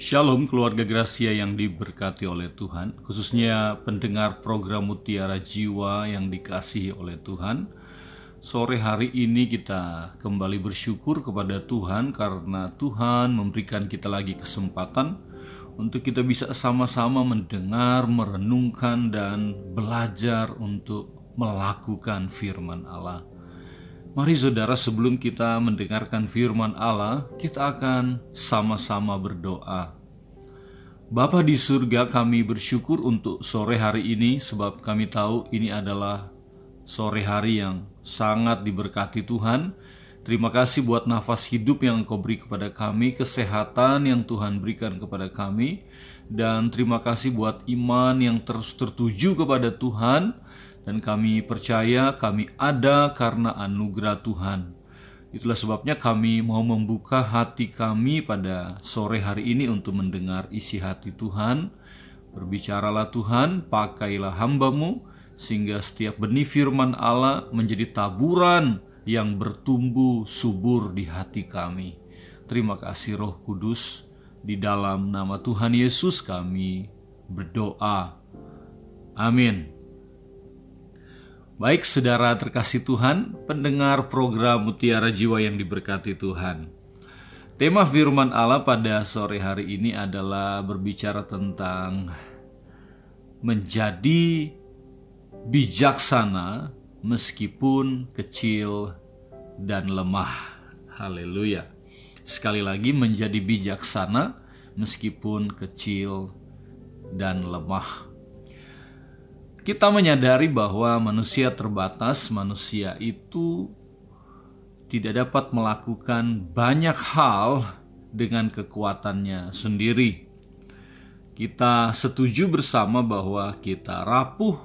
Shalom keluarga Gracia yang diberkati oleh Tuhan, khususnya pendengar program Mutiara Jiwa yang dikasihi oleh Tuhan. Sore hari ini kita kembali bersyukur kepada Tuhan karena Tuhan memberikan kita lagi kesempatan untuk kita bisa sama-sama mendengar, merenungkan, dan belajar untuk melakukan firman Allah. Mari saudara sebelum kita mendengarkan firman Allah, kita akan sama-sama berdoa. Bapa di surga kami bersyukur untuk sore hari ini sebab kami tahu ini adalah sore hari yang sangat diberkati Tuhan. Terima kasih buat nafas hidup yang Engkau beri kepada kami, kesehatan yang Tuhan berikan kepada kami, dan terima kasih buat iman yang terus tertuju kepada Tuhan, dan kami percaya kami ada karena anugerah Tuhan. Itulah sebabnya kami mau membuka hati kami pada sore hari ini untuk mendengar isi hati Tuhan. Berbicaralah Tuhan, pakailah hambamu, sehingga setiap benih firman Allah menjadi taburan yang bertumbuh subur di hati kami. Terima kasih Roh Kudus, di dalam nama Tuhan Yesus kami berdoa. Amin. Baik saudara terkasih Tuhan, pendengar program Mutiara Jiwa yang diberkati Tuhan. Tema firman Allah pada sore hari ini adalah berbicara tentang menjadi bijaksana meskipun kecil dan lemah. Haleluya. Sekali lagi menjadi bijaksana meskipun kecil dan lemah. Kita menyadari bahwa manusia terbatas, manusia itu tidak dapat melakukan banyak hal dengan kekuatannya sendiri. Kita setuju bersama bahwa kita rapuh,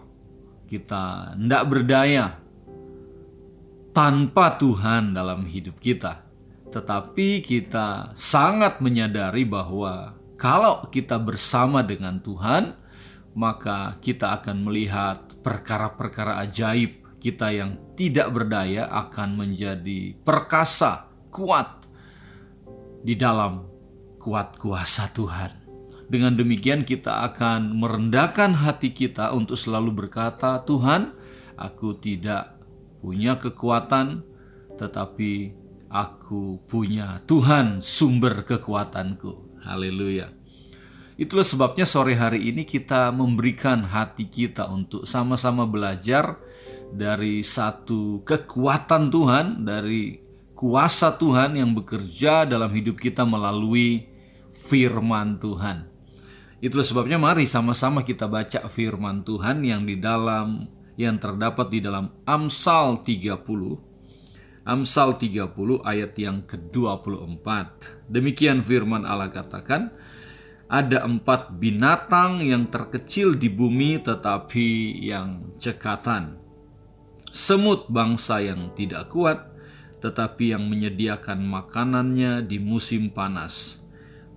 kita tidak berdaya tanpa Tuhan dalam hidup kita. Tetapi kita sangat menyadari bahwa kalau kita bersama dengan Tuhan, maka kita akan melihat perkara-perkara ajaib kita yang tidak berdaya akan menjadi perkasa, kuat di dalam kuat kuasa Tuhan. Dengan demikian kita akan merendahkan hati kita untuk selalu berkata, Tuhan, aku tidak punya kekuatan, tetapi aku punya Tuhan sumber kekuatanku. Haleluya. Itulah sebabnya sore hari ini kita memberikan hati kita untuk sama-sama belajar dari satu kekuatan Tuhan, dari kuasa Tuhan yang bekerja dalam hidup kita melalui firman Tuhan. Itulah sebabnya mari sama-sama kita baca firman Tuhan yang di dalam yang terdapat di dalam Amsal 30 Amsal 30 ayat yang ke-24. Demikian firman Allah katakan, ada empat binatang yang terkecil di bumi tetapi yang cekatan. Semut bangsa yang tidak kuat tetapi yang menyediakan makanannya di musim panas.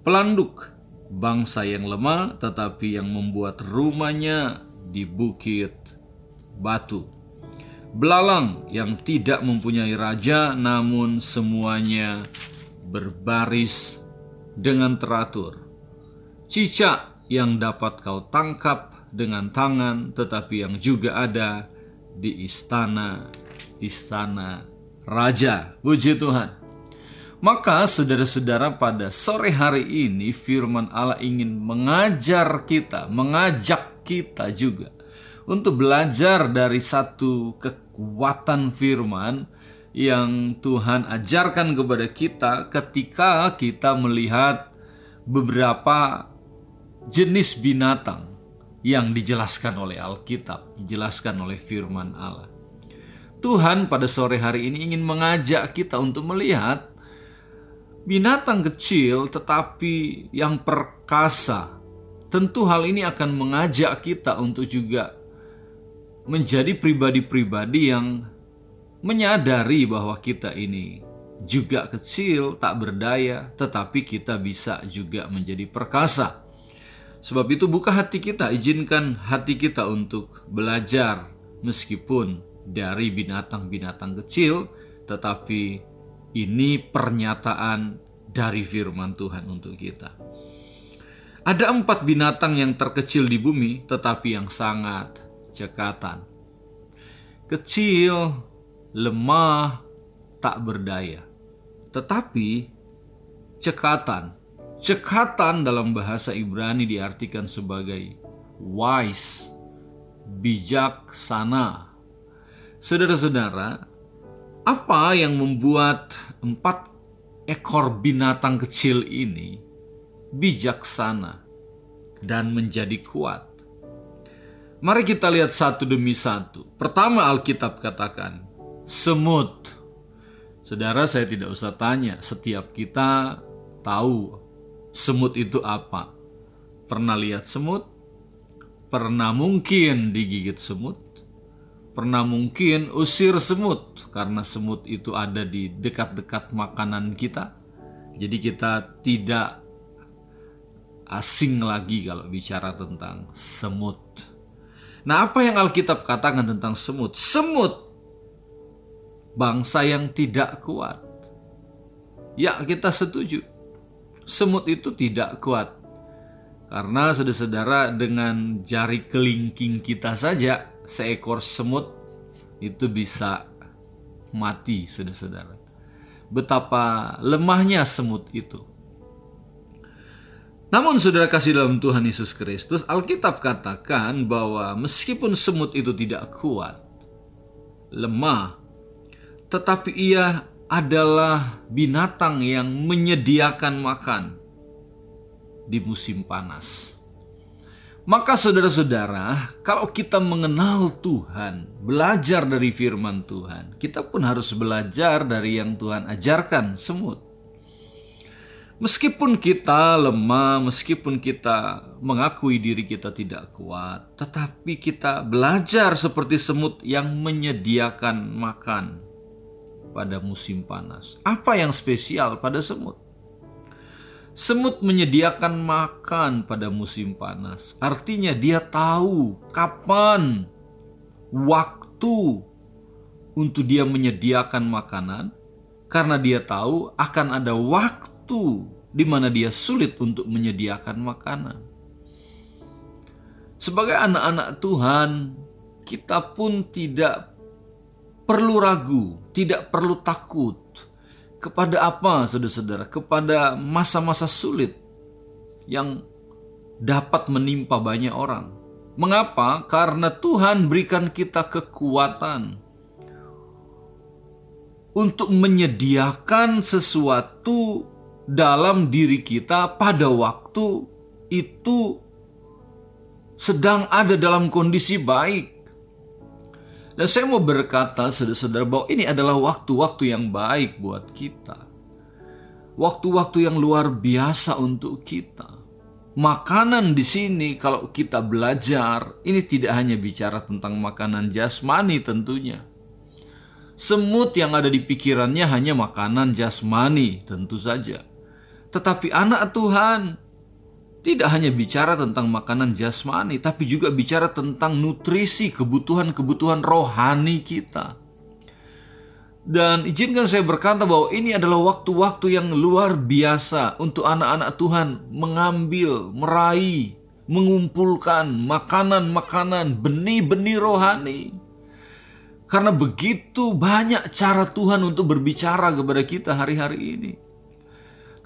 Pelanduk bangsa yang lemah tetapi yang membuat rumahnya di bukit batu. Belalang yang tidak mempunyai raja namun semuanya berbaris dengan teratur cicak yang dapat kau tangkap dengan tangan, tetapi yang juga ada di istana-istana raja. Puji Tuhan. Maka saudara-saudara pada sore hari ini firman Allah ingin mengajar kita, mengajak kita juga untuk belajar dari satu kekuatan firman yang Tuhan ajarkan kepada kita ketika kita melihat beberapa jenis binatang yang dijelaskan oleh Alkitab, dijelaskan oleh firman Allah. Tuhan pada sore hari ini ingin mengajak kita untuk melihat binatang kecil tetapi yang perkasa. Tentu hal ini akan mengajak kita untuk juga menjadi pribadi-pribadi yang menyadari bahwa kita ini juga kecil, tak berdaya, tetapi kita bisa juga menjadi perkasa. Sebab itu buka hati kita, izinkan hati kita untuk belajar meskipun dari binatang-binatang kecil, tetapi ini pernyataan dari firman Tuhan untuk kita. Ada empat binatang yang terkecil di bumi, tetapi yang sangat cekatan. Kecil, lemah, tak berdaya. Tetapi cekatan. Cekatan dalam bahasa Ibrani diartikan sebagai wise, bijaksana. Saudara-saudara, apa yang membuat empat ekor binatang kecil ini bijaksana dan menjadi kuat? Mari kita lihat satu demi satu. Pertama Alkitab katakan, semut. Saudara saya tidak usah tanya, setiap kita tahu semut itu apa. Pernah lihat semut? Pernah mungkin digigit semut? Pernah mungkin usir semut karena semut itu ada di dekat-dekat makanan kita. Jadi kita tidak asing lagi kalau bicara tentang semut. Nah, apa yang Alkitab katakan tentang semut? Semut bangsa yang tidak kuat. Ya, kita setuju. Semut itu tidak kuat. Karena saudara-saudara dengan jari kelingking kita saja, seekor semut itu bisa mati, saudara-saudara. Betapa lemahnya semut itu. Namun saudara kasih dalam Tuhan Yesus Kristus, Alkitab katakan bahwa meskipun semut itu tidak kuat, lemah, tetapi ia adalah binatang yang menyediakan makan di musim panas. Maka saudara-saudara, kalau kita mengenal Tuhan, belajar dari firman Tuhan, kita pun harus belajar dari yang Tuhan ajarkan semut. Meskipun kita lemah, meskipun kita mengakui diri kita tidak kuat, tetapi kita belajar seperti semut yang menyediakan makan pada musim panas. Apa yang spesial pada semut? Semut menyediakan makan pada musim panas. Artinya dia tahu kapan waktu untuk dia menyediakan makanan karena dia tahu akan ada waktu di mana dia sulit untuk menyediakan makanan. Sebagai anak-anak Tuhan, kita pun tidak perlu ragu, tidak perlu takut. Kepada apa, saudara-saudara? Kepada masa-masa sulit yang dapat menimpa banyak orang. Mengapa? Karena Tuhan berikan kita kekuatan untuk menyediakan sesuatu dalam diri kita pada waktu itu sedang ada dalam kondisi baik. Dan saya mau berkata saudara-saudara bahwa ini adalah waktu-waktu yang baik buat kita. Waktu-waktu yang luar biasa untuk kita. Makanan di sini kalau kita belajar, ini tidak hanya bicara tentang makanan jasmani tentunya. Semut yang ada di pikirannya hanya makanan jasmani tentu saja. Tetapi anak Tuhan tidak hanya bicara tentang makanan jasmani, tapi juga bicara tentang nutrisi, kebutuhan-kebutuhan rohani kita. Dan izinkan saya berkata bahwa ini adalah waktu-waktu yang luar biasa untuk anak-anak Tuhan mengambil, meraih, mengumpulkan makanan-makanan, benih-benih rohani. Karena begitu banyak cara Tuhan untuk berbicara kepada kita hari-hari ini.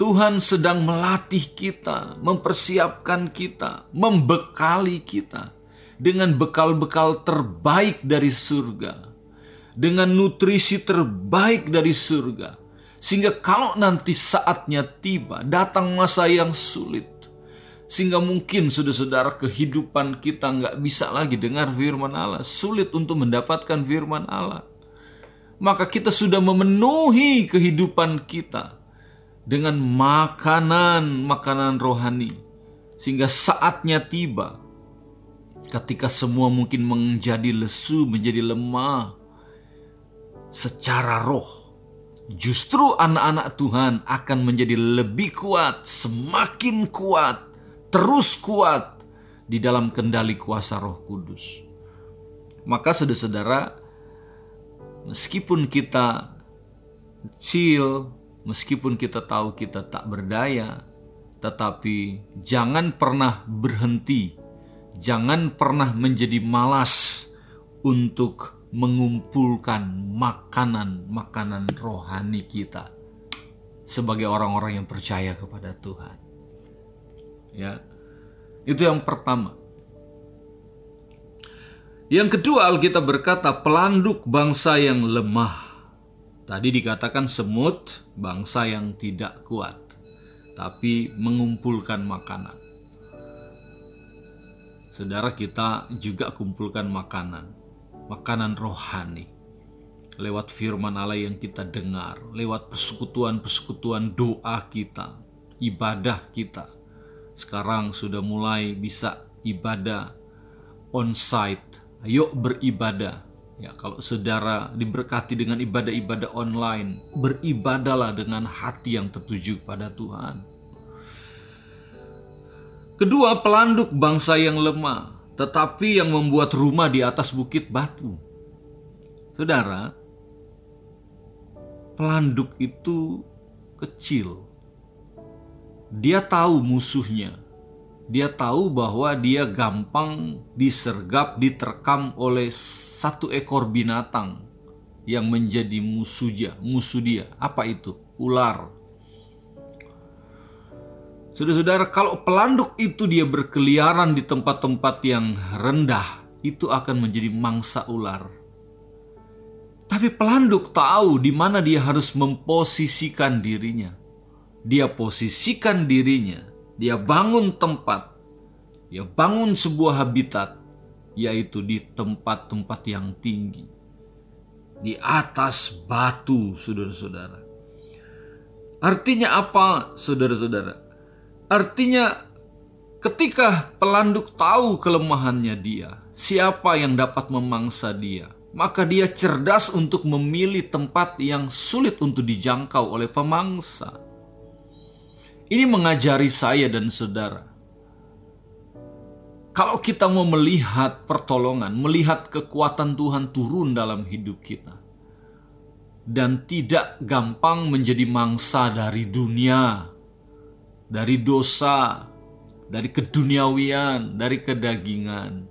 Tuhan sedang melatih kita, mempersiapkan kita, membekali kita dengan bekal-bekal terbaik dari surga, dengan nutrisi terbaik dari surga, sehingga kalau nanti saatnya tiba, datang masa yang sulit, sehingga mungkin saudara-saudara kehidupan kita nggak bisa lagi dengar firman Allah, sulit untuk mendapatkan firman Allah. Maka kita sudah memenuhi kehidupan kita dengan makanan-makanan rohani sehingga saatnya tiba ketika semua mungkin menjadi lesu, menjadi lemah secara roh. Justru anak-anak Tuhan akan menjadi lebih kuat, semakin kuat, terus kuat di dalam kendali kuasa Roh Kudus. Maka saudara-saudara, meskipun kita kecil, Meskipun kita tahu kita tak berdaya, tetapi jangan pernah berhenti, jangan pernah menjadi malas untuk mengumpulkan makanan-makanan rohani kita sebagai orang-orang yang percaya kepada Tuhan. Ya. Itu yang pertama. Yang kedua Alkitab berkata pelanduk bangsa yang lemah. Tadi dikatakan semut bangsa yang tidak kuat, tapi mengumpulkan makanan. Saudara kita juga kumpulkan makanan, makanan rohani. Lewat firman Allah yang kita dengar, lewat persekutuan-persekutuan doa kita, ibadah kita. Sekarang sudah mulai bisa ibadah on-site. Ayo beribadah Ya, kalau saudara diberkati dengan ibadah-ibadah online, beribadalah dengan hati yang tertuju pada Tuhan. Kedua, pelanduk bangsa yang lemah, tetapi yang membuat rumah di atas bukit batu. Saudara, pelanduk itu kecil. Dia tahu musuhnya, dia tahu bahwa dia gampang disergap, diterkam oleh satu ekor binatang yang menjadi musuh dia, musuh dia. Apa itu? Ular. Saudara-saudara, kalau pelanduk itu dia berkeliaran di tempat-tempat yang rendah, itu akan menjadi mangsa ular. Tapi pelanduk tahu di mana dia harus memposisikan dirinya. Dia posisikan dirinya dia bangun tempat, dia bangun sebuah habitat, yaitu di tempat-tempat yang tinggi, di atas batu, saudara-saudara. Artinya apa, saudara-saudara? Artinya, ketika pelanduk tahu kelemahannya dia, siapa yang dapat memangsa dia, maka dia cerdas untuk memilih tempat yang sulit untuk dijangkau oleh pemangsa. Ini mengajari saya dan saudara. Kalau kita mau melihat pertolongan, melihat kekuatan Tuhan turun dalam hidup kita, dan tidak gampang menjadi mangsa dari dunia, dari dosa, dari keduniawian, dari kedagingan,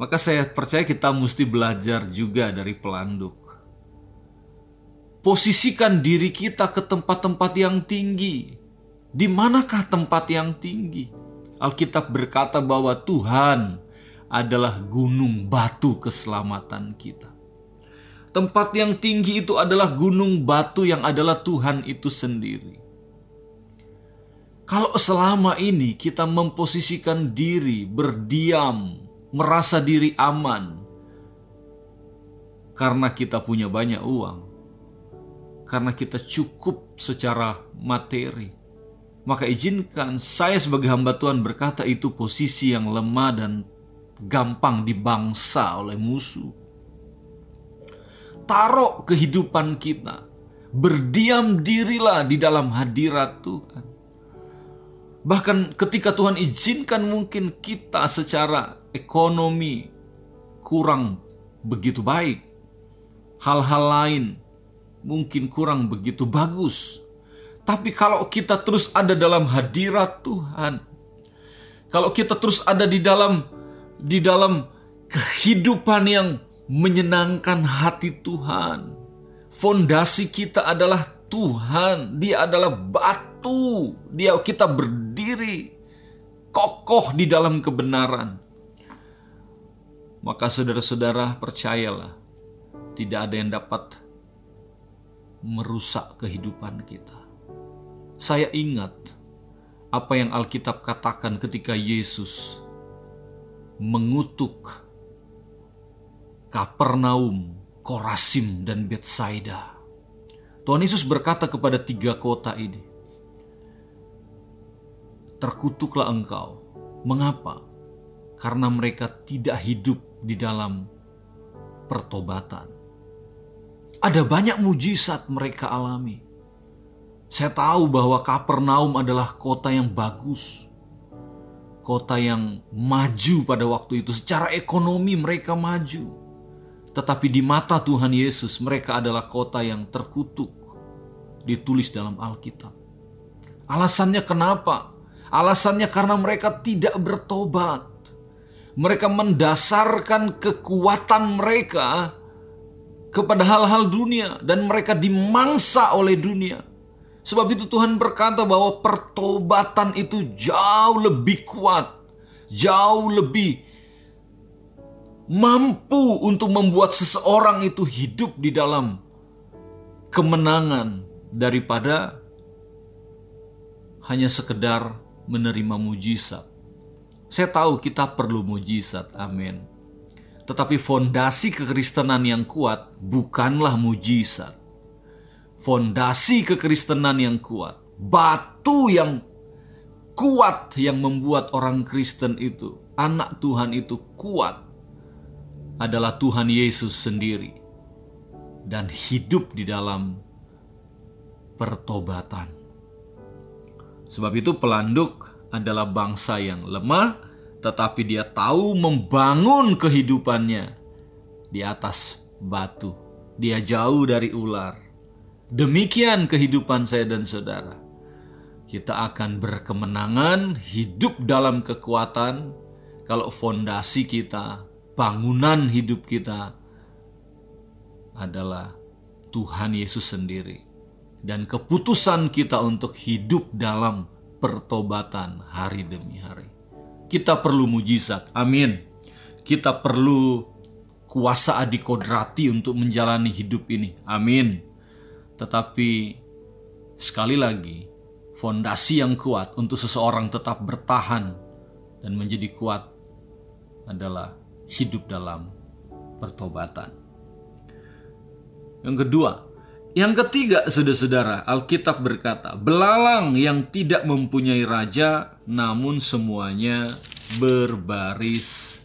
maka saya percaya kita mesti belajar juga dari pelanduk. Posisikan diri kita ke tempat-tempat yang tinggi, di manakah tempat yang tinggi? Alkitab berkata bahwa Tuhan adalah gunung batu keselamatan kita. Tempat yang tinggi itu adalah gunung batu yang adalah Tuhan itu sendiri. Kalau selama ini kita memposisikan diri berdiam, merasa diri aman karena kita punya banyak uang, karena kita cukup secara materi, maka izinkan saya sebagai hamba Tuhan berkata itu posisi yang lemah dan gampang dibangsa oleh musuh. Taruh kehidupan kita, berdiam dirilah di dalam hadirat Tuhan. Bahkan ketika Tuhan izinkan mungkin kita secara ekonomi kurang begitu baik, hal-hal lain mungkin kurang begitu bagus, tapi kalau kita terus ada dalam hadirat Tuhan, kalau kita terus ada di dalam di dalam kehidupan yang menyenangkan hati Tuhan, fondasi kita adalah Tuhan, Dia adalah batu, Dia kita berdiri kokoh di dalam kebenaran. Maka saudara-saudara percayalah, tidak ada yang dapat merusak kehidupan kita. Saya ingat apa yang Alkitab katakan ketika Yesus mengutuk Kapernaum, Korasim, dan Betsaida. Tuhan Yesus berkata kepada tiga kota ini, Terkutuklah engkau. Mengapa? Karena mereka tidak hidup di dalam pertobatan. Ada banyak mujizat mereka alami saya tahu bahwa Kapernaum adalah kota yang bagus. Kota yang maju pada waktu itu. Secara ekonomi mereka maju. Tetapi di mata Tuhan Yesus mereka adalah kota yang terkutuk. Ditulis dalam Alkitab. Alasannya kenapa? Alasannya karena mereka tidak bertobat. Mereka mendasarkan kekuatan mereka kepada hal-hal dunia dan mereka dimangsa oleh dunia. Sebab itu Tuhan berkata bahwa pertobatan itu jauh lebih kuat, jauh lebih mampu untuk membuat seseorang itu hidup di dalam kemenangan daripada hanya sekedar menerima mujizat. Saya tahu kita perlu mujizat, amin. Tetapi fondasi kekristenan yang kuat bukanlah mujizat. Fondasi kekristenan yang kuat, batu yang kuat yang membuat orang Kristen itu, anak Tuhan itu kuat adalah Tuhan Yesus sendiri dan hidup di dalam pertobatan. Sebab itu pelanduk adalah bangsa yang lemah, tetapi dia tahu membangun kehidupannya di atas batu. Dia jauh dari ular. Demikian kehidupan saya dan saudara. Kita akan berkemenangan hidup dalam kekuatan kalau fondasi kita, bangunan hidup kita adalah Tuhan Yesus sendiri. Dan keputusan kita untuk hidup dalam pertobatan hari demi hari. Kita perlu mujizat, amin. Kita perlu kuasa adikodrati untuk menjalani hidup ini, amin. Tetapi sekali lagi, fondasi yang kuat untuk seseorang tetap bertahan dan menjadi kuat adalah hidup dalam pertobatan. Yang kedua, yang ketiga, saudara-saudara, Alkitab berkata, belalang yang tidak mempunyai raja, namun semuanya berbaris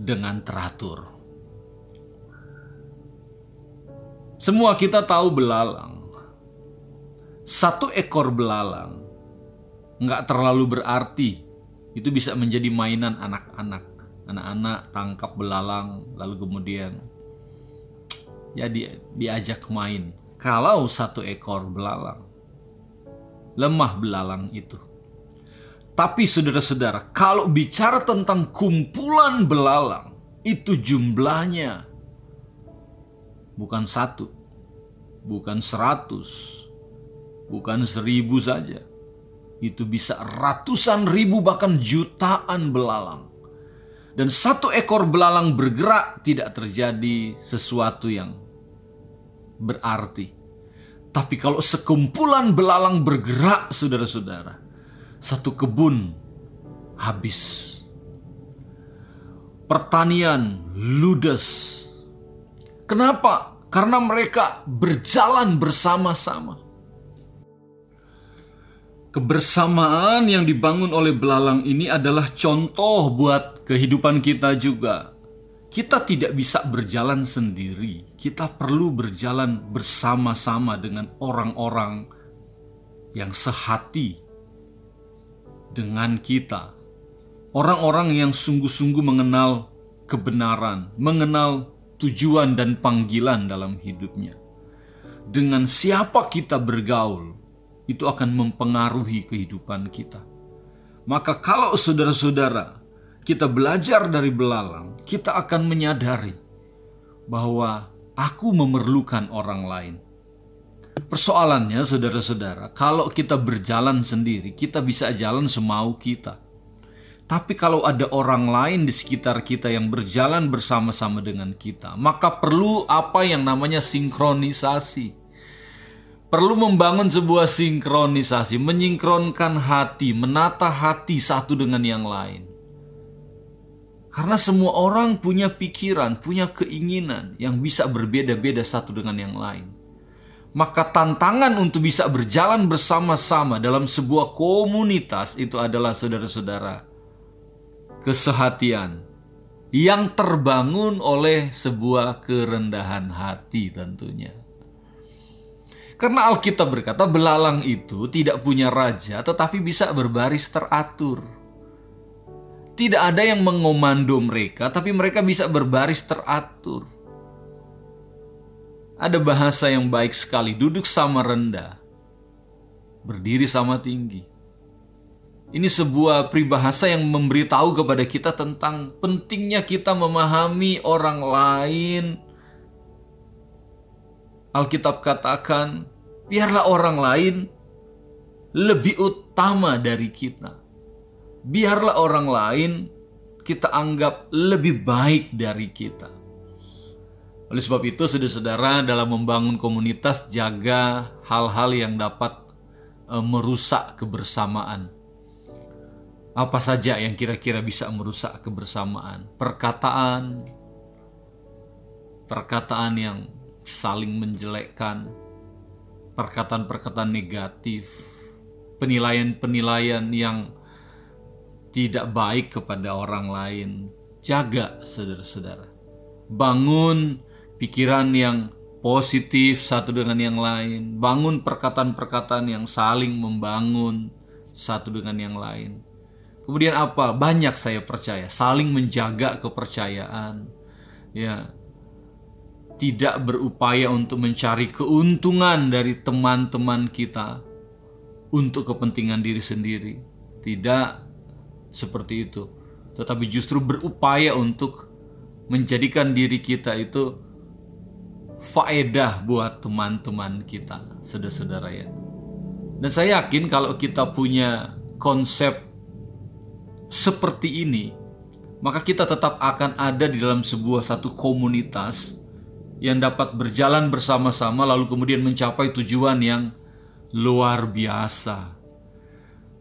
dengan teratur. Semua kita tahu belalang. Satu ekor belalang nggak terlalu berarti. Itu bisa menjadi mainan anak-anak. Anak-anak tangkap belalang, lalu kemudian ya di, diajak main. Kalau satu ekor belalang, lemah belalang itu. Tapi saudara-saudara, kalau bicara tentang kumpulan belalang, itu jumlahnya bukan satu, bukan seratus, bukan seribu saja. Itu bisa ratusan ribu bahkan jutaan belalang. Dan satu ekor belalang bergerak tidak terjadi sesuatu yang berarti. Tapi kalau sekumpulan belalang bergerak, saudara-saudara, satu kebun habis. Pertanian ludes. Kenapa? Karena mereka berjalan bersama-sama. Kebersamaan yang dibangun oleh belalang ini adalah contoh buat kehidupan kita juga kita tidak bisa berjalan sendiri. Kita perlu berjalan bersama-sama dengan orang-orang yang sehati dengan kita. Orang-orang yang sungguh-sungguh mengenal kebenaran, mengenal tujuan dan panggilan dalam hidupnya. Dengan siapa kita bergaul, itu akan mempengaruhi kehidupan kita. Maka kalau saudara-saudara kita belajar dari belalang, kita akan menyadari bahwa aku memerlukan orang lain. Persoalannya, saudara-saudara, kalau kita berjalan sendiri, kita bisa jalan semau kita. Tapi kalau ada orang lain di sekitar kita yang berjalan bersama-sama dengan kita, maka perlu apa yang namanya sinkronisasi. Perlu membangun sebuah sinkronisasi, menyingkronkan hati, menata hati satu dengan yang lain. Karena semua orang punya pikiran, punya keinginan yang bisa berbeda-beda satu dengan yang lain. Maka tantangan untuk bisa berjalan bersama-sama dalam sebuah komunitas itu adalah saudara-saudara kesehatian yang terbangun oleh sebuah kerendahan hati tentunya. Karena Alkitab berkata belalang itu tidak punya raja tetapi bisa berbaris teratur. Tidak ada yang mengomando mereka, tapi mereka bisa berbaris teratur. Ada bahasa yang baik sekali, duduk sama rendah. berdiri sama tinggi. Ini sebuah peribahasa yang memberitahu kepada kita tentang pentingnya kita memahami orang lain. Alkitab katakan, biarlah orang lain lebih utama dari kita. Biarlah orang lain kita anggap lebih baik dari kita. Oleh sebab itu, saudara-saudara, dalam membangun komunitas, jaga hal-hal yang dapat uh, merusak kebersamaan. Apa saja yang kira-kira bisa merusak kebersamaan? Perkataan, perkataan yang saling menjelekkan, perkataan-perkataan negatif, penilaian-penilaian yang tidak baik kepada orang lain. Jaga, saudara-saudara. Bangun pikiran yang positif satu dengan yang lain. Bangun perkataan-perkataan yang saling membangun satu dengan yang lain. Kemudian apa? Banyak saya percaya, saling menjaga kepercayaan. Ya. Tidak berupaya untuk mencari keuntungan dari teman-teman kita untuk kepentingan diri sendiri. Tidak seperti itu. Tetapi justru berupaya untuk menjadikan diri kita itu faedah buat teman-teman kita, saudara-saudara ya. Dan saya yakin kalau kita punya konsep seperti ini, maka kita tetap akan ada di dalam sebuah satu komunitas yang dapat berjalan bersama-sama lalu kemudian mencapai tujuan yang luar biasa.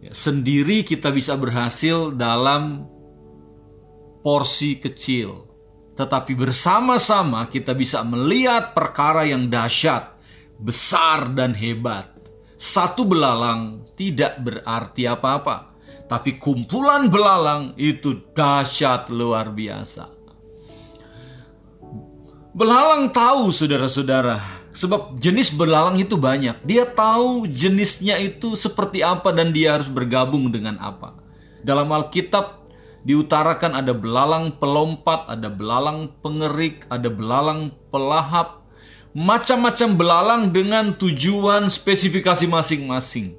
Ya, sendiri kita bisa berhasil dalam porsi kecil, tetapi bersama-sama kita bisa melihat perkara yang dahsyat, besar, dan hebat. Satu belalang tidak berarti apa-apa, tapi kumpulan belalang itu dahsyat luar biasa. Belalang tahu, saudara-saudara, Sebab jenis belalang itu banyak. Dia tahu jenisnya itu seperti apa dan dia harus bergabung dengan apa. Dalam Alkitab diutarakan ada belalang pelompat, ada belalang pengerik, ada belalang pelahap. Macam-macam belalang dengan tujuan spesifikasi masing-masing.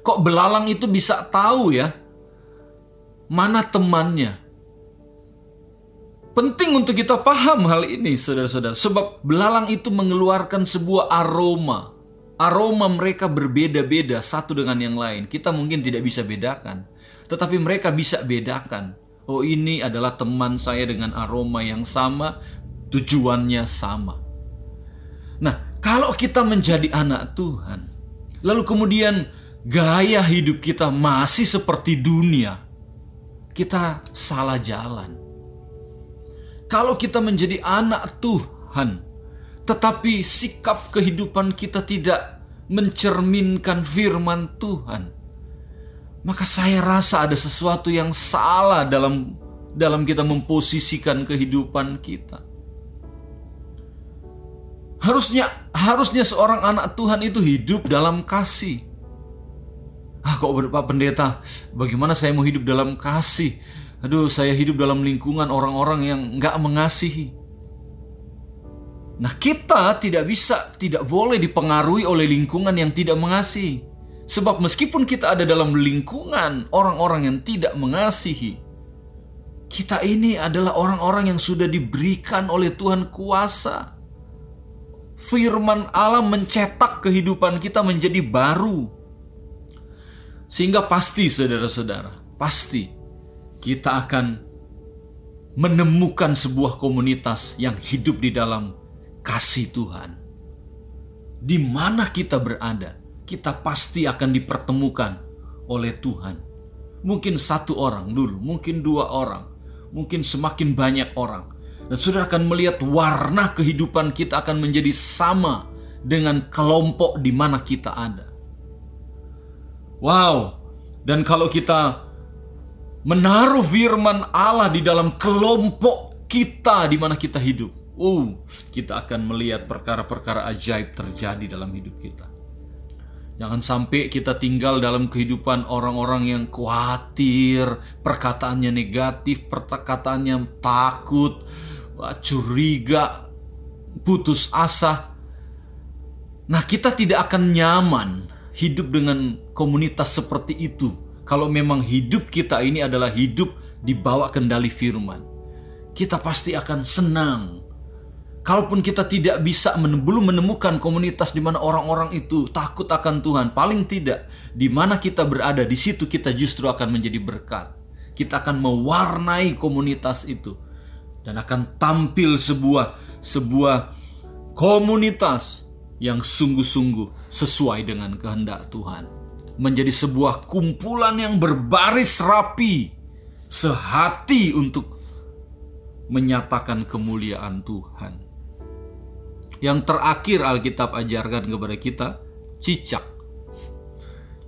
Kok belalang itu bisa tahu ya? Mana temannya? Penting untuk kita paham hal ini, saudara-saudara, sebab belalang itu mengeluarkan sebuah aroma. Aroma mereka berbeda-beda satu dengan yang lain. Kita mungkin tidak bisa bedakan, tetapi mereka bisa bedakan. Oh, ini adalah teman saya dengan aroma yang sama, tujuannya sama. Nah, kalau kita menjadi anak Tuhan, lalu kemudian gaya hidup kita masih seperti dunia, kita salah jalan kalau kita menjadi anak Tuhan, tetapi sikap kehidupan kita tidak mencerminkan firman Tuhan, maka saya rasa ada sesuatu yang salah dalam dalam kita memposisikan kehidupan kita. Harusnya harusnya seorang anak Tuhan itu hidup dalam kasih. Ah kok Pak Pendeta, bagaimana saya mau hidup dalam kasih? Aduh, saya hidup dalam lingkungan orang-orang yang nggak mengasihi. Nah, kita tidak bisa, tidak boleh dipengaruhi oleh lingkungan yang tidak mengasihi. Sebab meskipun kita ada dalam lingkungan orang-orang yang tidak mengasihi, kita ini adalah orang-orang yang sudah diberikan oleh Tuhan kuasa. Firman Allah mencetak kehidupan kita menjadi baru. Sehingga pasti saudara-saudara, pasti kita akan menemukan sebuah komunitas yang hidup di dalam kasih Tuhan. Di mana kita berada, kita pasti akan dipertemukan oleh Tuhan. Mungkin satu orang dulu, mungkin dua orang, mungkin semakin banyak orang. Dan saudara akan melihat warna kehidupan kita akan menjadi sama dengan kelompok di mana kita ada. Wow, dan kalau kita menaruh firman Allah di dalam kelompok kita di mana kita hidup. Oh, kita akan melihat perkara-perkara ajaib terjadi dalam hidup kita. Jangan sampai kita tinggal dalam kehidupan orang-orang yang khawatir, perkataannya negatif, perkataannya takut, curiga, putus asa. Nah, kita tidak akan nyaman hidup dengan komunitas seperti itu kalau memang hidup kita ini adalah hidup di bawah kendali firman. Kita pasti akan senang. Kalaupun kita tidak bisa men belum menemukan komunitas di mana orang-orang itu takut akan Tuhan, paling tidak di mana kita berada di situ kita justru akan menjadi berkat. Kita akan mewarnai komunitas itu dan akan tampil sebuah sebuah komunitas yang sungguh-sungguh sesuai dengan kehendak Tuhan menjadi sebuah kumpulan yang berbaris rapi, sehati untuk menyatakan kemuliaan Tuhan. Yang terakhir Alkitab ajarkan kepada kita, cicak.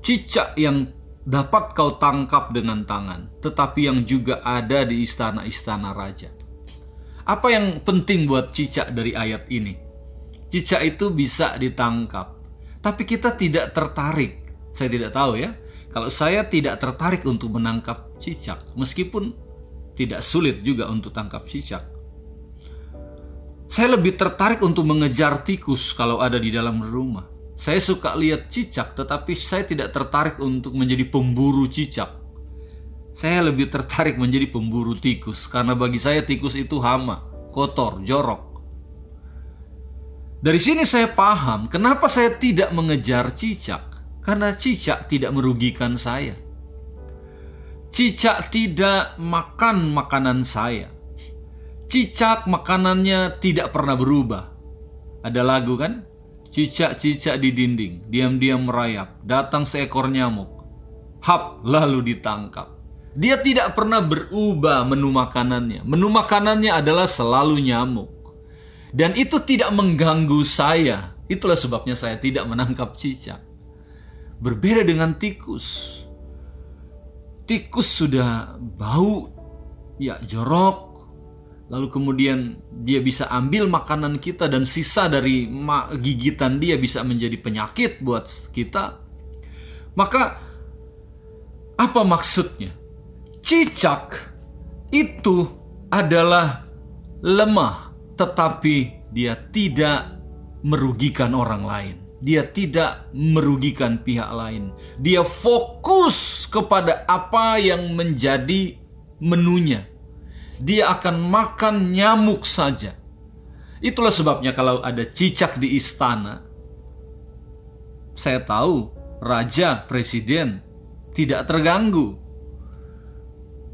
Cicak yang dapat kau tangkap dengan tangan, tetapi yang juga ada di istana-istana raja. Apa yang penting buat cicak dari ayat ini? Cicak itu bisa ditangkap, tapi kita tidak tertarik saya tidak tahu ya. Kalau saya tidak tertarik untuk menangkap cicak, meskipun tidak sulit juga untuk tangkap cicak. Saya lebih tertarik untuk mengejar tikus kalau ada di dalam rumah. Saya suka lihat cicak, tetapi saya tidak tertarik untuk menjadi pemburu cicak. Saya lebih tertarik menjadi pemburu tikus, karena bagi saya tikus itu hama, kotor, jorok. Dari sini saya paham kenapa saya tidak mengejar cicak. Karena cicak tidak merugikan saya. Cicak tidak makan makanan saya. Cicak makanannya tidak pernah berubah. Ada lagu kan? Cicak-cicak di dinding, diam-diam merayap, datang seekor nyamuk. Hap, lalu ditangkap. Dia tidak pernah berubah menu makanannya. Menu makanannya adalah selalu nyamuk. Dan itu tidak mengganggu saya. Itulah sebabnya saya tidak menangkap cicak. Berbeda dengan tikus. Tikus sudah bau, ya jorok. Lalu kemudian dia bisa ambil makanan kita dan sisa dari gigitan dia bisa menjadi penyakit buat kita. Maka apa maksudnya? Cicak itu adalah lemah, tetapi dia tidak merugikan orang lain. Dia tidak merugikan pihak lain. Dia fokus kepada apa yang menjadi menunya. Dia akan makan nyamuk saja. Itulah sebabnya kalau ada cicak di istana, saya tahu raja, presiden tidak terganggu.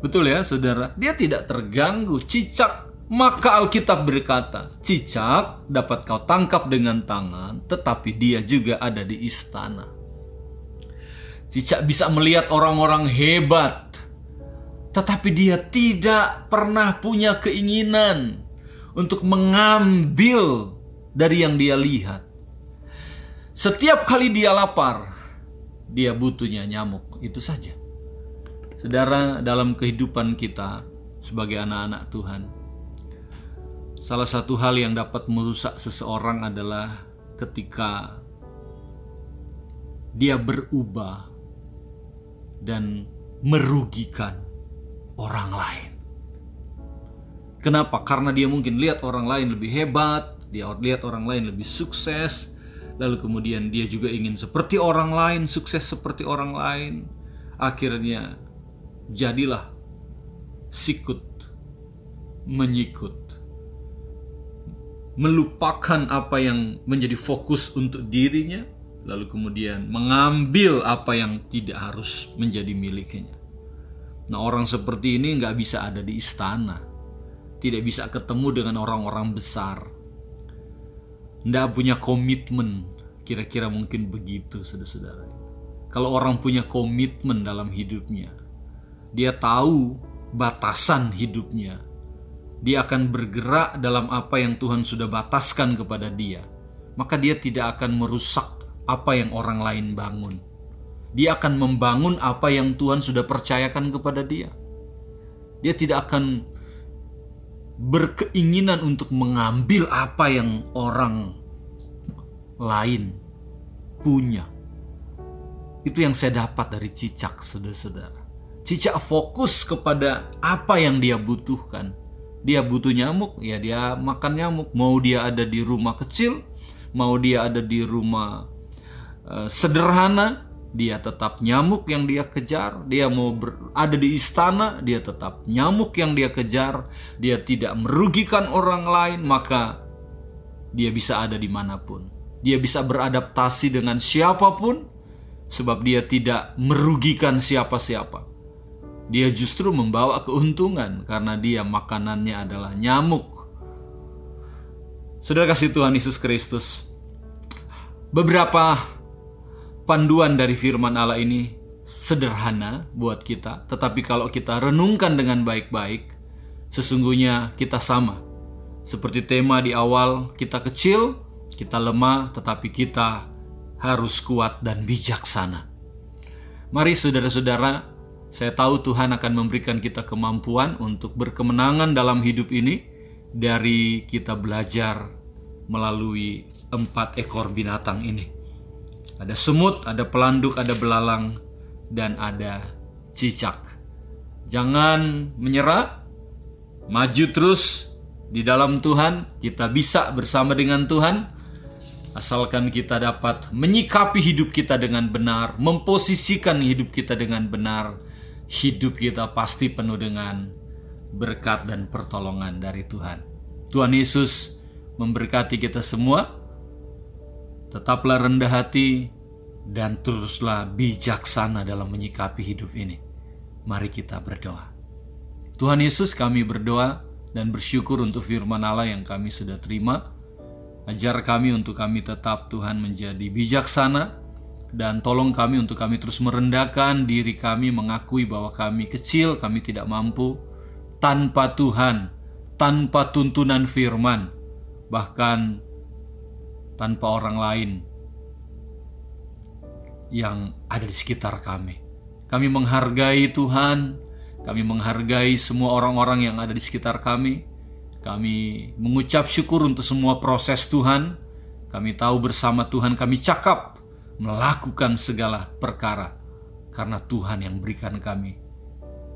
Betul ya, saudara? Dia tidak terganggu. Cicak maka Alkitab berkata, cicak dapat kau tangkap dengan tangan, tetapi dia juga ada di istana. Cicak bisa melihat orang-orang hebat, tetapi dia tidak pernah punya keinginan untuk mengambil dari yang dia lihat. Setiap kali dia lapar, dia butuhnya nyamuk, itu saja. Saudara, dalam kehidupan kita sebagai anak-anak Tuhan, Salah satu hal yang dapat merusak seseorang adalah ketika dia berubah dan merugikan orang lain. Kenapa? Karena dia mungkin lihat orang lain lebih hebat, dia lihat orang lain lebih sukses, lalu kemudian dia juga ingin seperti orang lain, sukses seperti orang lain. Akhirnya jadilah sikut menyikut melupakan apa yang menjadi fokus untuk dirinya, lalu kemudian mengambil apa yang tidak harus menjadi miliknya. Nah, orang seperti ini nggak bisa ada di istana, tidak bisa ketemu dengan orang-orang besar, nggak punya komitmen. Kira-kira mungkin begitu, saudara-saudara. Kalau orang punya komitmen dalam hidupnya, dia tahu batasan hidupnya, dia akan bergerak dalam apa yang Tuhan sudah bataskan kepada dia, maka dia tidak akan merusak apa yang orang lain bangun. Dia akan membangun apa yang Tuhan sudah percayakan kepada dia. Dia tidak akan berkeinginan untuk mengambil apa yang orang lain punya. Itu yang saya dapat dari cicak, saudara-saudara. Cicak fokus kepada apa yang dia butuhkan dia butuh nyamuk, ya dia makan nyamuk. Mau dia ada di rumah kecil, mau dia ada di rumah uh, sederhana, dia tetap nyamuk yang dia kejar. Dia mau ada di istana, dia tetap nyamuk yang dia kejar. Dia tidak merugikan orang lain, maka dia bisa ada di mana pun. Dia bisa beradaptasi dengan siapa pun, sebab dia tidak merugikan siapa-siapa. Dia justru membawa keuntungan karena dia makanannya adalah nyamuk. Saudara kasih Tuhan Yesus Kristus, beberapa panduan dari firman Allah ini sederhana buat kita, tetapi kalau kita renungkan dengan baik-baik, sesungguhnya kita sama. Seperti tema di awal, kita kecil, kita lemah, tetapi kita harus kuat dan bijaksana. Mari saudara-saudara, saya tahu Tuhan akan memberikan kita kemampuan untuk berkemenangan dalam hidup ini dari kita belajar melalui empat ekor binatang ini. Ada semut, ada pelanduk, ada belalang, dan ada cicak. Jangan menyerah, maju terus di dalam Tuhan. Kita bisa bersama dengan Tuhan, asalkan kita dapat menyikapi hidup kita dengan benar, memposisikan hidup kita dengan benar hidup kita pasti penuh dengan berkat dan pertolongan dari Tuhan. Tuhan Yesus memberkati kita semua. Tetaplah rendah hati dan teruslah bijaksana dalam menyikapi hidup ini. Mari kita berdoa. Tuhan Yesus kami berdoa dan bersyukur untuk firman Allah yang kami sudah terima. Ajar kami untuk kami tetap Tuhan menjadi bijaksana, dan tolong kami untuk kami terus merendahkan diri kami mengakui bahwa kami kecil, kami tidak mampu tanpa Tuhan, tanpa tuntunan firman, bahkan tanpa orang lain yang ada di sekitar kami. Kami menghargai Tuhan, kami menghargai semua orang-orang yang ada di sekitar kami. Kami mengucap syukur untuk semua proses Tuhan. Kami tahu bersama Tuhan kami cakap melakukan segala perkara karena Tuhan yang berikan kami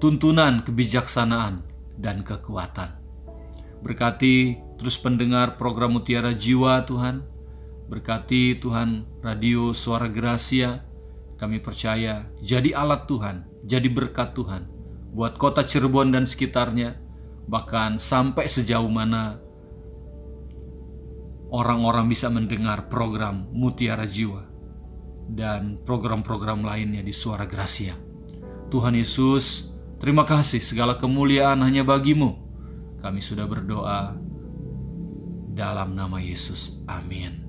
tuntunan kebijaksanaan dan kekuatan. Berkati terus pendengar program Mutiara Jiwa Tuhan. Berkati Tuhan radio Suara Gracia. Kami percaya jadi alat Tuhan, jadi berkat Tuhan buat kota Cirebon dan sekitarnya, bahkan sampai sejauh mana orang-orang bisa mendengar program Mutiara Jiwa dan program-program lainnya di Suara Gracia. Tuhan Yesus, terima kasih segala kemuliaan hanya bagimu. Kami sudah berdoa dalam nama Yesus. Amin.